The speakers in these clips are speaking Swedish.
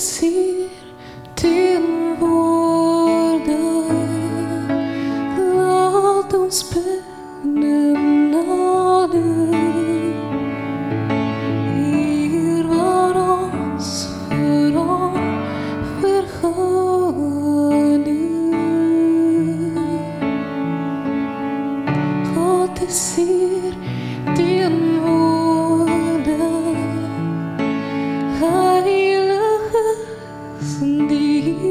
det ser din vårda Låt oss benämna dig. Er var oss för oförhörlig Och det 曾第一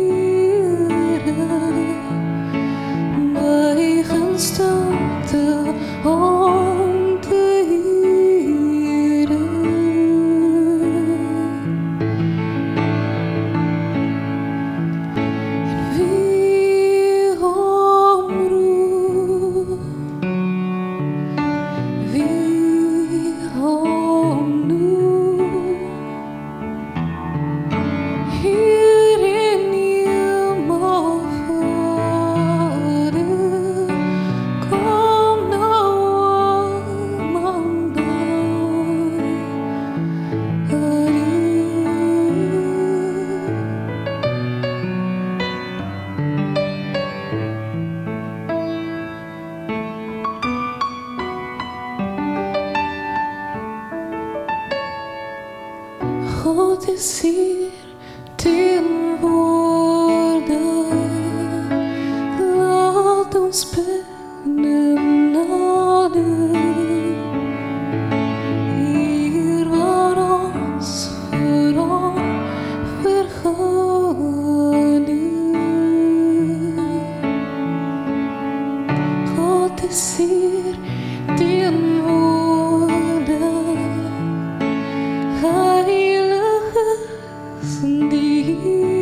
att jag ser din vårdnad. Att de spänner naden. Er var oss för om 层第一